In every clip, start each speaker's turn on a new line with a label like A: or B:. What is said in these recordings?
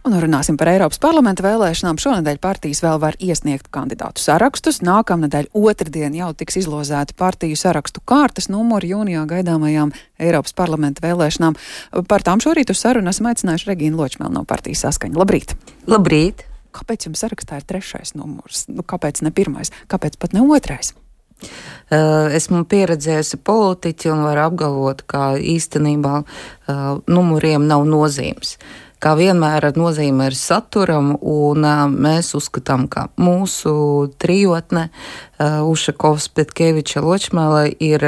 A: Un runāsim par Eiropas parlamenta vēlēšanām. Šonadēļ partijas vēl var iesniegt kandidātu sarakstus. Nākamnedēļ otrdien jau tiks izlozēti partiju sarakstu kārtas numuri jūnijā gaidāmajām Eiropas parlamenta vēlēšanām. Par tām šorīt uz sarunu esam aicinājuši Regīnu Ločmēlu no partijas saskaņa. Labrīt!
B: Labrīt!
A: Kāpēc jums sarakstā ir trešais numurs? Nu, kāpēc ne pirmais? Kāpēc pat ne otrais?
B: Uh, esmu pieredzējusi politiķi un varu apgalvot, ka īstenībā uh, numuriem nav nozīmes kā vienmēr nozīme ir saturam, un mēs uzskatām, ka mūsu trijotne Ušakovs, Petkeviča, Ločmēlē ir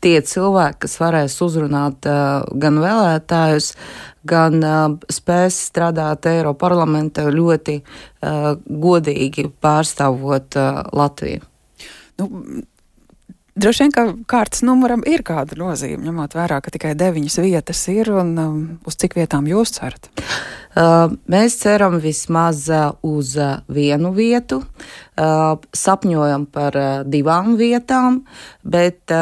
B: tie cilvēki, kas varēs uzrunāt uh, gan vēlētājus, gan uh, spēs strādāt Eiroparlamentā ļoti uh, godīgi pārstāvot Latviju.
A: Nu, Droši vien, ka kārtas numuram ir kāda nozīme, ņemot vērā, ka tikai deviņas vietas ir un um, uz cik vietām jūs cerat?
B: Uh, mēs ceram vismaz uh, uz uh, vienu vietu, sapņojam par divām vietām, bet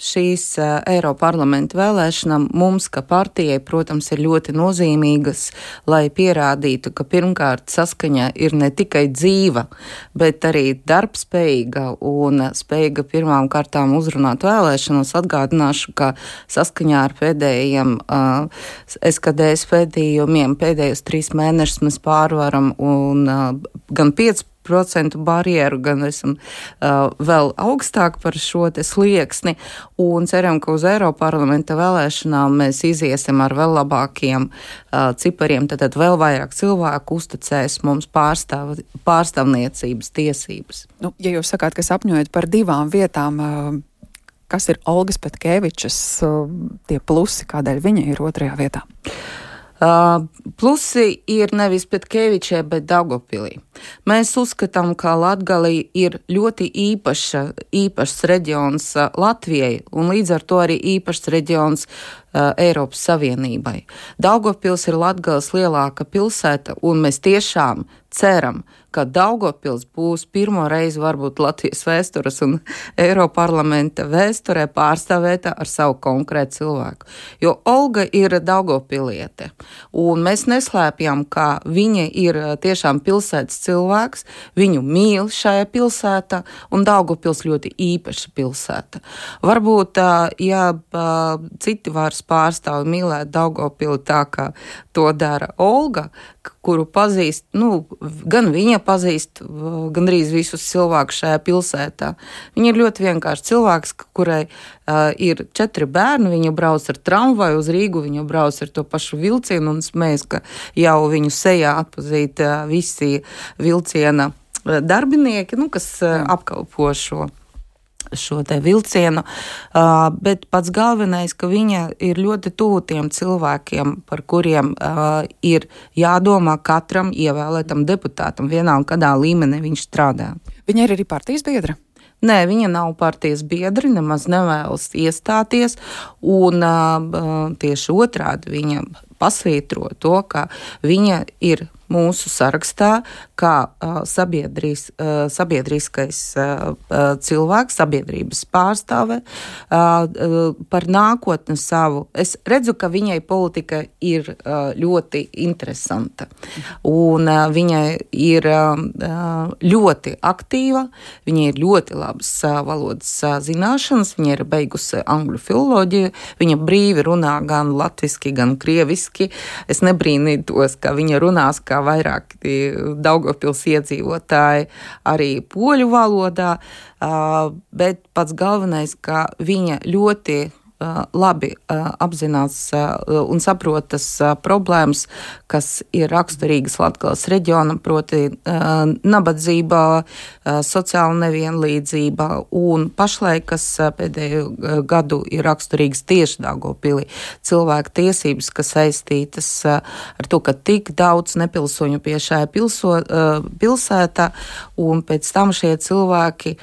B: šīs Eiroparlamenta vēlēšanām mums, kā partijai, protams, ir ļoti nozīmīgas, lai pierādītu, ka pirmkārt saskaņa ir ne tikai dzīva, bet arī darbspējīga un spējīga pirmām kārtām uzrunāt vēlēšanas. Atgādināšu, ka saskaņā ar pēdējiem SKDS pētījumiem pēdējiem pēdējos trīs mēnešus mēs pārvaram un gan 5 procentu barjeru, gan esam uh, vēl augstāk par šo slieksni. Un ceram, ka uz Eiroparlamenta vēlēšanām mēs iziesim ar vēl labākiem uh, cipariem. Tad, tad vēl vairāk cilvēku uzticēs mums pārstāv, pārstāvniecības tiesības.
A: Nu, ja jūs sakāt, ka sapņojat par divām vietām, uh, kas ir Olgas Petkevičas tie plusi, kādēļ viņa ir otrajā vietā?
B: Uh, plusi ir nevis Petkevičē, bet Daugopilī. Mēs uzskatām, ka Latgalī ir ļoti īpaša, īpašs reģions Latvijai un līdz ar to arī īpašs reģions uh, Eiropas Savienībai. Daugopils ir Latgales lielāka pilsēta un mēs tiešām ceram, ka Daugopils būs pirmo reizi varbūt Latvijas vēstures un Eiroparlamenta vēsturē pārstāvēta ar savu konkrētu cilvēku. Jo Olga ir Daugopiliete, un mēs neslēpjam, ka viņa ir tiešām pilsētas cilvēks, viņu mīl šajā pilsētā, un Daugopils ļoti īpaša pilsēta. Varbūt, ja citi varas pārstāvi mīlēt Daugopili tā, kā to dara Olga, kuru pazīst, nu, gan viņa pazīst gandrīz visus cilvēkus šajā pilsētā. Viņa ir ļoti vienkārši cilvēks, kurai uh, ir četri bērni. Viņa brauc ar tramvaju uz Rīgu, viņa brauc ar to pašu vilcienu un smējas, ka jau viņu sejā atpazīt uh, visi vilciena darbinieki, nu, kas uh, apkalpo šo šo te vilcienu, bet pats galvenais, ka viņa ir ļoti tuvu tiem cilvēkiem, par kuriem ir jādomā katram ievēlētam deputātam, vienā un kādā līmenī viņš strādā.
A: Viņa ir arī partijas biedra.
B: Nē, viņa nav partijas biedri, nemaz nevēlas iestāties, un uh, tieši otrādi viņa pasvītro to, ka viņa ir mūsu sarakstā kā uh, sabiedris, uh, sabiedriskais uh, cilvēks, sabiedrības pārstāve par nākotni savu. Es redzu, ka viņai politika ir ļoti interesanta un viņai ir ļoti aktīva, viņai ir ļoti labas valodas zināšanas, viņa ir beigusi angļu filoloģiju, viņa brīvi runā gan latviski, gan krieviski. Es nebrīnītos, ka viņa runās kā vairāk Daugopils iedzīvotāji arī poļu valodā, bet pats galvenais, ka viņa ļoti labi apzinās un saprot tas problēmas, kas ir raksturīgas Latvijas reģionam, proti nabadzība, sociāla nevienlīdzība un pašlaik, kas pēdējo gadu ir raksturīgas tieši Dāngopilī, cilvēku tiesības, kas saistītas ar to, ka tik daudz nepilsoņu pie šajā pilso, pilsētā un pēc tam šie cilvēki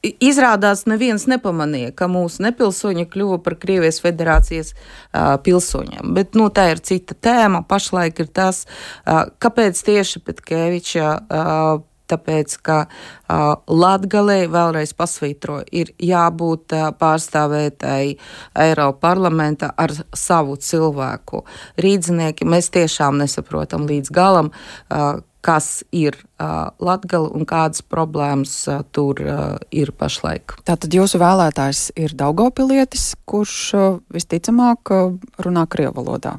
B: Izrādās, neviens nepamanīja, ka mūsu nepilsoņi kļuva par Krievijas federācijas uh, pilsoņiem. Bet nu, tā ir cita tēma. Pašlaik ir tas, uh, kāpēc tieši Petkēviča uh, tāpēc, ka uh, Latgalē vēlreiz pasvītro, ir jābūt uh, pārstāvētai Eiropa parlamenta ar savu cilvēku. Rīdzinieki mēs tiešām nesaprotam līdz galam, uh, kas ir uh, Latgala un kādas problēmas uh, tur uh, ir pašlaik.
A: Tātad jūsu vēlētājs ir Daugopilietis, kurš uh, visticamāk uh, runā Krievu valodā.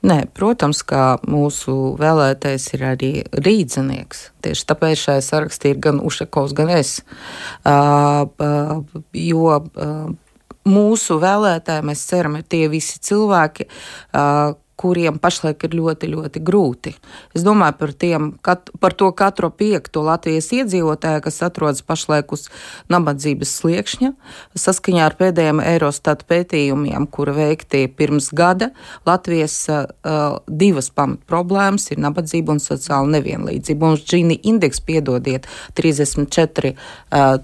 B: Nē, protams, ka mūsu vēlētais ir arī rīdzinieks. Tieši tāpēc šajā sarakstā ir gan Ušakovs, gan es. Uh, uh, jo uh, mūsu vēlētāji, mēs ceram, ir tie visi cilvēki, uh, kuriem pašlaik ir ļoti, ļoti grūti. Es domāju par, tiem, kat, par to katru piekto Latvijas iedzīvotāju, kas atrodas pašlaik uz nabadzības sliekšņa. Saskaņā ar pēdējiem Eurostat pētījumiem, kura veikti pirms gada, Latvijas uh, divas pamat problēmas ir nabadzība un sociāla nevienlīdzība. Mums Gini indeks, piedodiet, 34, uh,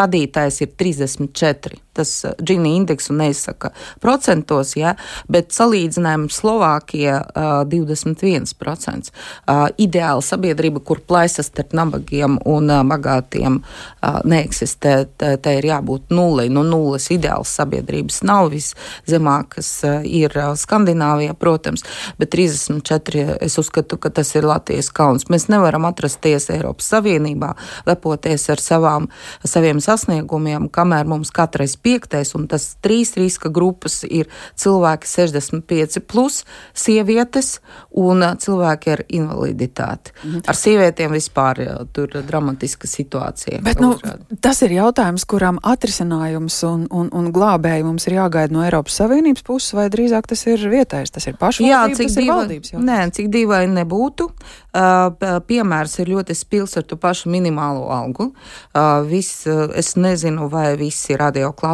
B: radītājs ir 34 tas Gini indeksu neizsaka procentos, ja, bet salīdzinājumam Slovākija uh, 21%. Uh, ideāla sabiedrība, kur plaisas starp nabagiem un uh, bagātiem uh, neeksistē, tai ir jābūt nulei. No nu, nulles ideāls sabiedrības nav viszemākas, uh, ir uh, Skandināvijā, protams, bet 34 es uzskatu, ka tas ir Latvijas kauns. Mēs nevaram atrasties Eiropas Savienībā, lepoties ar savām, saviem sasniegumiem, kamēr mums katrais piektais, un tas trīs riska grupas ir cilvēki 65, plus, sievietes un cilvēki ar invaliditāti. Mhm. Ar sievietēm vispār tur ir dramatiska situācija.
A: Bet, nu, tas ir jautājums, kuram atrisinājums un, un, un glābēji mums ir jāgaida no Eiropas Savienības puses, vai drīzāk tas ir vietējais, tas ir pašvaldības, Jā, tas diva, ir valdības jautājums.
B: Nē, cik dīvaini nebūtu. Uh, piemērs ir ļoti spils ar to pašu minimālo algu. Uh, viss, uh, es nezinu, vai visi radioklāstītāji klausītāji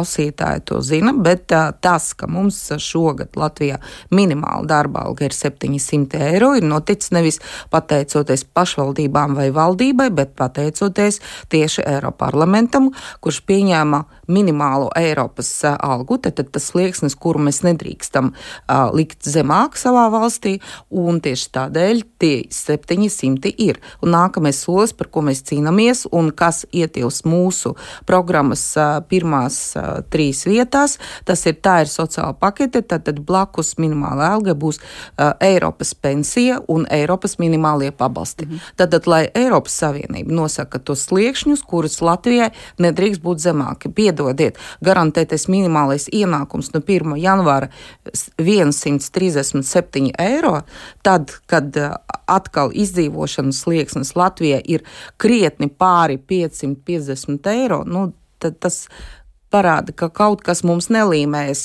B: to zina, bet tas, ka mums šogad Latvijā minimāla darba alga ir 700 eiro, ir noticis nevis pateicoties pašvaldībām vai valdībai, bet pateicoties tieši Eiroparlamentam, kurš pieņēma minimālo Eiropas algu, tad, tad tas slieksnis, kuru mēs nedrīkstam uh, likt zemāk savā valstī, un tieši tādēļ tie 700 ir. Un nākamais solis, par ko mēs cīnāmies, un kas ietilps mūsu programmas uh, pirmās uh, trīs vietās. Tas ir tā ir sociāla pakete, tad, tad blakus minimāla alga būs uh, Eiropas pensija un Eiropas minimālie pabalsti. Mm -hmm. tad, tad, lai Eiropas Savienība nosaka tos sliekšņus, kurus Latvijai nedrīkst būt zemāki, piedodiet, garantētais minimālais ienākums no 1. janvāra 137 eiro, tad, kad uh, atkal izdzīvošanas slieksnis Latvijai ir krietni pāri 550 eiro, nu, tad tas parāda, ka kaut kas mums nelīmēs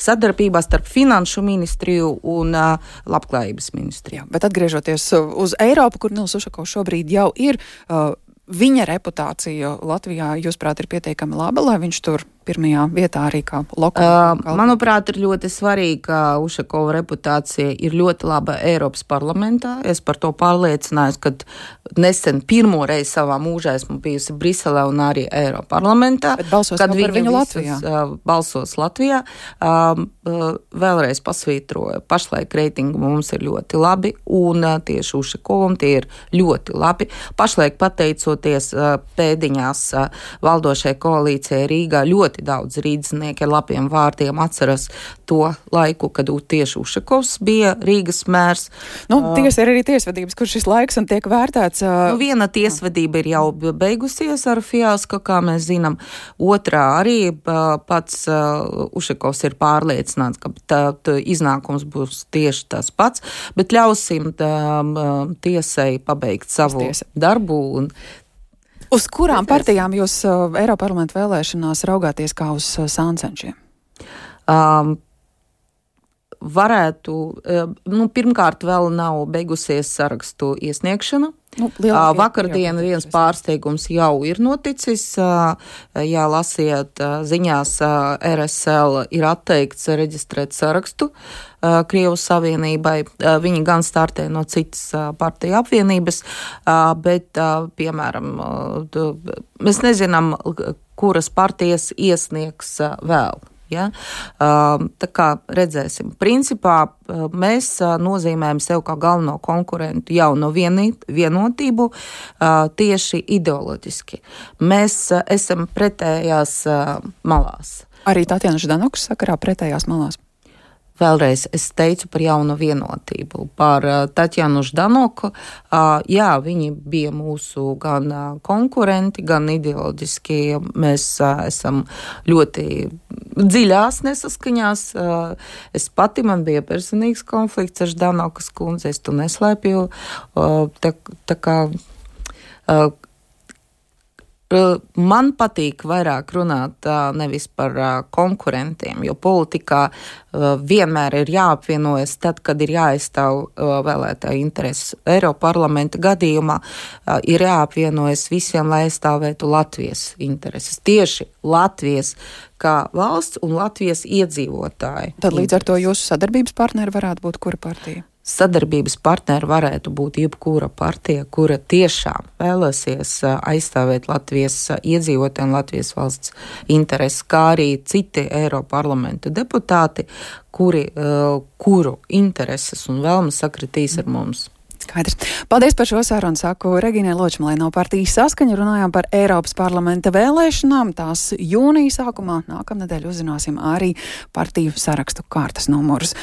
B: sadarbībā starp Finanšu ministriju un Labklājības ministriju.
A: Jā, bet atgriežoties uz Eiropu, kur Nils Ušakovs šobrīd jau ir, viņa reputācija Latvijā, jūsuprāt, ir pietiekami laba, lai viņš tur pirmajā vietā arī kā lokāla?
B: Uh, manuprāt, ir ļoti svarīgi, ka Ušakova reputācija ir ļoti laba Eiropas parlamentā. Es par to pārliecinājos, kad nesen pirmo reizi savā mūžā esmu bijusi Briselē un arī Eiropas parlamentā.
A: Bet balsos kad viņu visas, Latvijā.
B: Uh, balsos Latvijā. Uh, uh, vēlreiz pasvītroju, pašlaik reitingu mums ir ļoti labi un uh, tieši Ušakovam tie ir ļoti labi. Pašlaik pateicoties uh, pēdiņās uh, valdošai koalīcijai Rīgā ļoti ļoti daudz rīznieki ar labiem vārdiem atceras to laiku, kad tieši Ušakovs bija Rīgas mērs.
A: Nu, tiesa ir arī tiesvedības, kur šis laiks un tiek vērtēts. Uh,
B: nu, viena tiesvedība ir jau beigusies ar fiasko, kā mēs zinām. Otrā arī pats uh, Ušakovs ir pārliecināts, ka tā, tā iznākums būs tieši tas pats, bet ļausim tā, tiesai pabeigt savu darbu un
A: Uz kurām partijām jūs uh, Eiropa parlamenta vēlēšanās raugāties kā uz uh, sāncenšiem? Um,
B: varētu, uh, nu, pirmkārt, vēl nav beigusies sarakstu iesniegšana. Nu, uh, Vakardien viens pārsteigums jau ir noticis. Jā, lasiet ziņās, RSL ir atteikts reģistrēt sarakstu Krievijas Savienībai. Viņi gan startē no citas partiju apvienības, bet, piemēram, mēs nezinām, kuras partijas iesniegs vēl Ja? Tā kā redzēsim, principā mēs nozīmējam sev kā galveno konkurentu jau no vienotību tieši ideoloģiski. Mēs esam pretējās malās.
A: Arī Tatjana Ždanoks sakarā pretējās malās.
B: Vēlreiz es teicu par jaunu vienotību, par uh, Tatjanu Ždanoku. Uh, jā, viņi bija mūsu gan uh, konkurenti, gan ideoloģiski. Mēs esam ļoti dziļās nesaskaņās. Es pati man bija personīgs konflikts ar Ždanokas kundzi, es to neslēpju. Tā, tā kā Man patīk vairāk runāt nevis par konkurentiem, jo politikā vienmēr ir jāapvienojas tad, kad ir jāaizstāv vēlētāju intereses. Eiroparlamenta gadījumā ir jāapvienojas visiem, lai aizstāvētu Latvijas intereses. Tieši Latvijas kā valsts un Latvijas iedzīvotāji.
A: Tad līdz ar to jūsu sadarbības partneri varētu būt kura partija?
B: Sadarbības partneri varētu būt jebkura partija, kura tiešām vēlēsies aizstāvēt Latvijas iedzīvotāju un Latvijas valsts intereses, kā arī citi Eiroparlamenta deputāti, kuri, kuru intereses un vēlmes sakritīs ar mums.
A: Skaidrs. Paldies par šo sarunu. Saku Regīnai Ločmalai no partijas saskaņa. Runājām par Eiropas parlamenta vēlēšanām. Tās jūnija sākumā nākamnedēļ uzzināsim arī partiju sarakstu kārtas numurus.